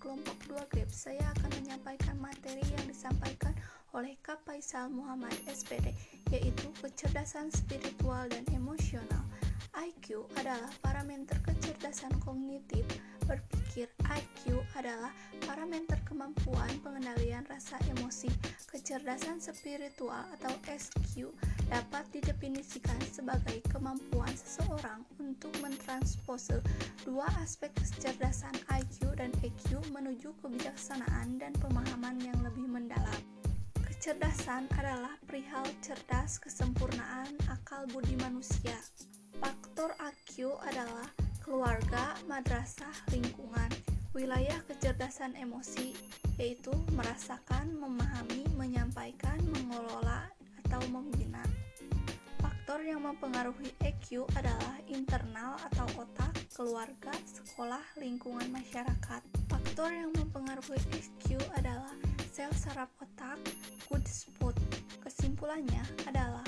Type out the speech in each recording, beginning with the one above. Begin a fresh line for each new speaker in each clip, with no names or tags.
kelompok 2 GRIP, saya akan menyampaikan materi yang disampaikan oleh Kak Faisal Muhammad SPD, yaitu kecerdasan spiritual dan emosional. IQ adalah parameter kecerdasan kognitif berpikir. IQ adalah parameter kemampuan pengendalian rasa emosi. Kecerdasan spiritual atau SQ dapat didefinisikan sebagai kemampuan seseorang untuk mentranspose dua aspek kecerdasan IQ dan EQ menuju kebijaksanaan dan pemahaman yang lebih mendalam. Kecerdasan adalah perihal cerdas kesempurnaan akal budi manusia. Faktor AQ adalah keluarga, madrasah, lingkungan. Wilayah kecerdasan emosi yaitu merasakan, memahami, menyampaikan, mengelola, atau membina. Faktor yang mempengaruhi EQ adalah internal atau otak, keluarga, sekolah, lingkungan masyarakat. Faktor yang mempengaruhi EQ adalah sel saraf otak, good spot. Kesimpulannya adalah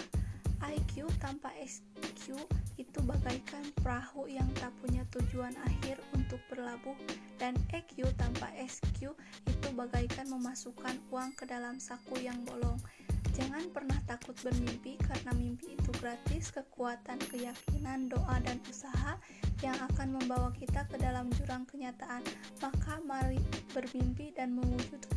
IQ tanpa SQ itu bagaikan perahu yang tak punya tujuan akhir untuk berlabuh dan EQ tanpa SQ itu bagaikan memasukkan uang ke dalam saku yang bolong. Jangan pernah takut bermimpi karena mimpi itu gratis, kekuatan, keyakinan, doa, dan usaha yang akan membawa kita ke dalam jurang kenyataan. Maka mari bermimpi dan mewujudkannya.